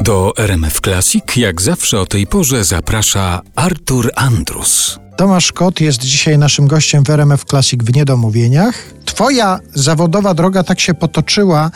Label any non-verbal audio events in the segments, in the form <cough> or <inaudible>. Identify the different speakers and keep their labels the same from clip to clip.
Speaker 1: Do RMF Classic jak zawsze o tej porze zaprasza Artur Andrus.
Speaker 2: Tomasz Kot jest dzisiaj naszym gościem w RMF Classic w Niedomówieniach. Twoja zawodowa droga tak się potoczyła,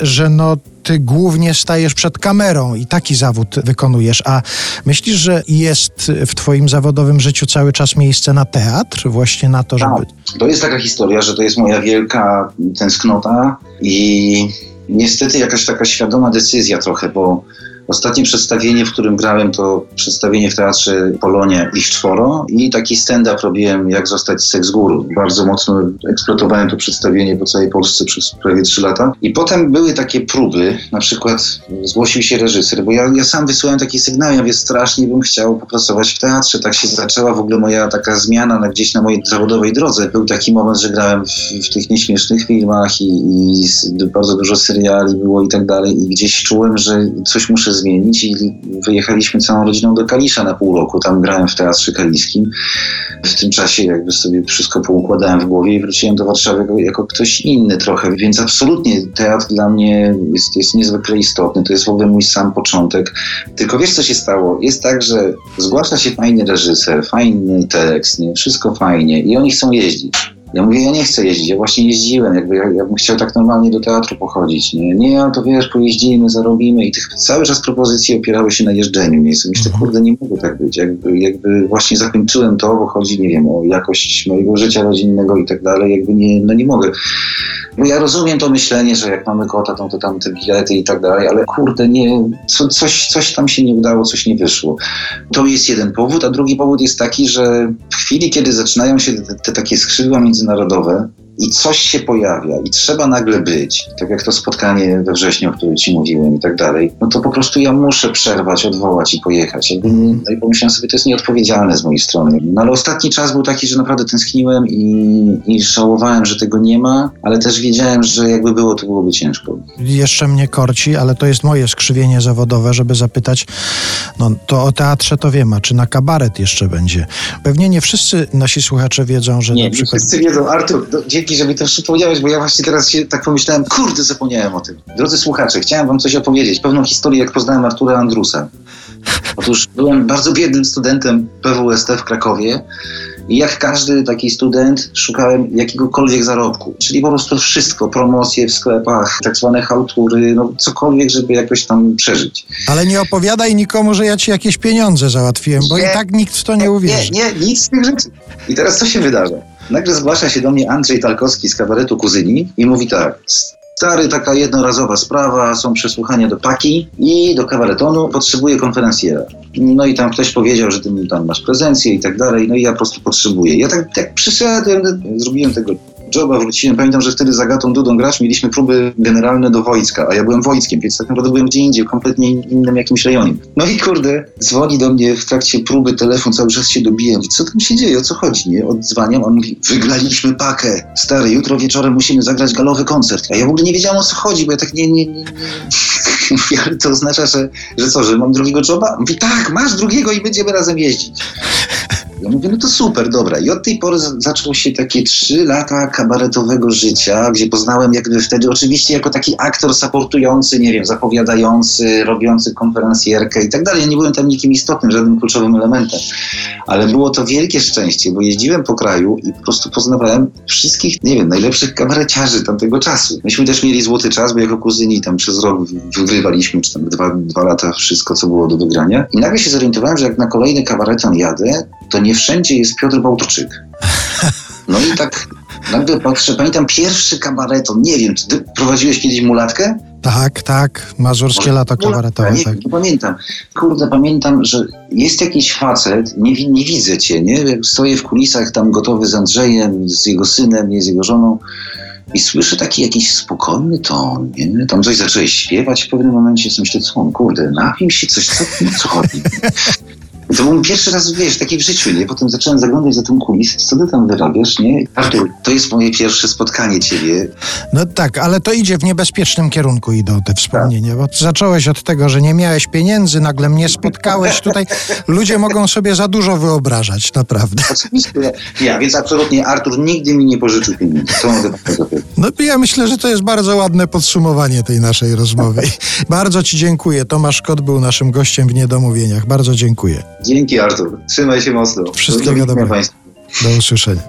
Speaker 2: że no ty głównie stajesz przed kamerą i taki zawód wykonujesz. A myślisz, że jest w twoim zawodowym życiu cały czas miejsce na teatr? Właśnie na to, żeby...
Speaker 3: Tak. To jest taka historia, że to jest moja wielka tęsknota i niestety jakaś taka świadoma decyzja trochę, bo Ostatnie przedstawienie, w którym grałem, to przedstawienie w Teatrze Polonia Ich Czworo i taki stand-up robiłem, jak zostać seks guru. Bardzo mocno eksploatowałem to przedstawienie po całej Polsce przez prawie trzy lata. I potem były takie próby, na przykład zgłosił się reżyser, bo ja, ja sam wysyłałem takie sygnały, ja wie, strasznie bym chciał popracować w teatrze. Tak się zaczęła w ogóle moja taka zmiana na, gdzieś na mojej zawodowej drodze. Był taki moment, że grałem w, w tych nieśmiesznych filmach i, i bardzo dużo seriali było i tak dalej i gdzieś czułem, że coś muszę zmienić i wyjechaliśmy całą rodziną do Kalisza na pół roku. Tam grałem w Teatrze Kaliskim. W tym czasie jakby sobie wszystko poukładałem w głowie i wróciłem do Warszawy jako ktoś inny trochę, więc absolutnie teatr dla mnie jest, jest niezwykle istotny. To jest w ogóle mój sam początek. Tylko wiesz, co się stało? Jest tak, że zgłasza się fajny reżyser, fajny tekst, nie? wszystko fajnie i oni chcą jeździć. Ja mówię, ja nie chcę jeździć, ja właśnie jeździłem, jakby ja, ja bym chciał tak normalnie do teatru pochodzić. Nie, nie, to wiesz, pojeździmy, zarobimy i tych cały czas propozycje opierały się na jeżdżeniu. Nie, myślę, mhm. kurde, nie mogło tak być. Jakby, jakby właśnie zakończyłem to, bo chodzi, nie wiem, o jakość mojego życia rodzinnego i tak dalej, jakby nie, no nie mogę. Bo ja rozumiem to myślenie, że jak mamy kota, to, to tam te bilety i tak dalej, ale kurde, nie, co, coś, coś tam się nie udało, coś nie wyszło. To jest jeden powód, a drugi powód jest taki, że w chwili, kiedy zaczynają się te, te takie skrzydła międzynarodowe, i coś się pojawia i trzeba nagle być, tak jak to spotkanie we wrześniu, o którym ci mówiłem i tak dalej, no to po prostu ja muszę przerwać, odwołać i pojechać. Jakby, no i pomyślałem sobie, to jest nieodpowiedzialne z mojej strony. No ale ostatni czas był taki, że naprawdę tęskniłem i, i żałowałem, że tego nie ma, ale też wiedziałem, że jakby było, to byłoby ciężko.
Speaker 2: Jeszcze mnie korci, ale to jest moje skrzywienie zawodowe, żeby zapytać, no to o teatrze to wiem, a czy na kabaret jeszcze będzie? Pewnie nie wszyscy nasi słuchacze wiedzą, że
Speaker 3: nie,
Speaker 2: na przykład...
Speaker 3: Nie, wszyscy wiedzą. Artur, dzięki dzięki, że mi to przypomniałeś, bo ja właśnie teraz się tak pomyślałem, kurde, zapomniałem o tym. Drodzy słuchacze, chciałem wam coś opowiedzieć, pewną historię, jak poznałem Artura Andrusa. Otóż byłem bardzo biednym studentem PWST w Krakowie i jak każdy taki student szukałem jakiegokolwiek zarobku, czyli po prostu wszystko, promocje w sklepach, tak zwane hałtury, no cokolwiek, żeby jakoś tam przeżyć.
Speaker 2: Ale nie opowiadaj nikomu, że ja ci jakieś pieniądze załatwiłem, bo nie, i tak nikt w to nie uwierzy.
Speaker 3: Nie, nie, nic z tych rzeczy. I teraz co się wydarza? Nagle zgłasza się do mnie Andrzej Talkowski z kabaretu Kuzyni i mówi tak. Stary, taka jednorazowa sprawa, są przesłuchania do paki i do kabaretonu, potrzebuję konferencjera. No i tam ktoś powiedział, że ty tam masz prezencję i tak dalej, no i ja po prostu potrzebuję. Ja tak, tak przyszedłem, zrobiłem tego joba, wróciłem. Pamiętam, że wtedy z Agatą Dudą Gracz mieliśmy próby generalne do wojska, a ja byłem wojskiem, więc tak naprawdę byłem gdzie indziej, kompletnie innym jakimś rejonie. No i kurde, dzwoni do mnie w trakcie próby telefon, cały czas się dobiję. Co tam się dzieje, o co chodzi, nie? Odzwaniam, on mówi, wygraliśmy pakę. Stary, jutro wieczorem musimy zagrać galowy koncert. A ja w ogóle nie wiedziałem o co chodzi, bo ja tak nie, nie, nie, <laughs> nie. ale to oznacza, że, że co, że mam drugiego joba? Mówi, tak, masz drugiego i będziemy razem jeździć. Ja mówię, no to super, dobra. I od tej pory zaczęło się takie trzy lata kabaretowego życia, gdzie poznałem jakby wtedy, oczywiście jako taki aktor supportujący, nie wiem, zapowiadający, robiący konferencjerkę i tak dalej. Ja nie byłem tam nikim istotnym, żadnym kluczowym elementem. Ale było to wielkie szczęście, bo jeździłem po kraju i po prostu poznawałem wszystkich, nie wiem, najlepszych kabareciarzy tamtego czasu. Myśmy też mieli złoty czas, bo jako kuzyni tam przez rok wygrywaliśmy, czy tam dwa, dwa lata wszystko, co było do wygrania. I nagle się zorientowałem, że jak na kolejny kabareton jadę, to nie wszędzie jest Piotr Bałtoczyk. No i tak nagle patrzę, pamiętam pierwszy kabareton, nie wiem, czy ty prowadziłeś kiedyś mulatkę?
Speaker 2: Tak, tak, mazurskie lato kabaretowe.
Speaker 3: Nie,
Speaker 2: tak.
Speaker 3: nie pamiętam. Kurde, pamiętam, że jest jakiś facet, nie, nie widzę cię, nie? Stoję w kulisach tam gotowy z Andrzejem, z jego synem, nie z jego żoną i słyszę taki jakiś spokojny ton, nie? Tam coś zacząłeś śpiewać w pewnym momencie, co myślę, co on, kurde, napił się, coś, co, co chodzi? To był mój pierwszy raz, wiesz, taki w życiu, nie? Potem zacząłem zaglądać za ten kulis, co ty tam wyrabiasz, nie? Artur, to jest moje pierwsze spotkanie ciebie.
Speaker 2: No tak, ale to idzie w niebezpiecznym kierunku idą te wspomnienia, bo zacząłeś od tego, że nie miałeś pieniędzy, nagle mnie spotkałeś tutaj. Ludzie mogą sobie za dużo wyobrażać, naprawdę.
Speaker 3: Oczywiście. Ja, więc absolutnie Artur nigdy mi nie pożyczył pieniędzy. To mogę.
Speaker 2: No ja myślę, że to jest bardzo ładne podsumowanie tej naszej rozmowy. <laughs> Bardzo Ci dziękuję. Tomasz Kot był naszym gościem w Niedomówieniach. Bardzo dziękuję.
Speaker 3: Dzięki Artur. Trzymaj się mocno.
Speaker 2: Wszystkiego dobrego. Do usłyszenia.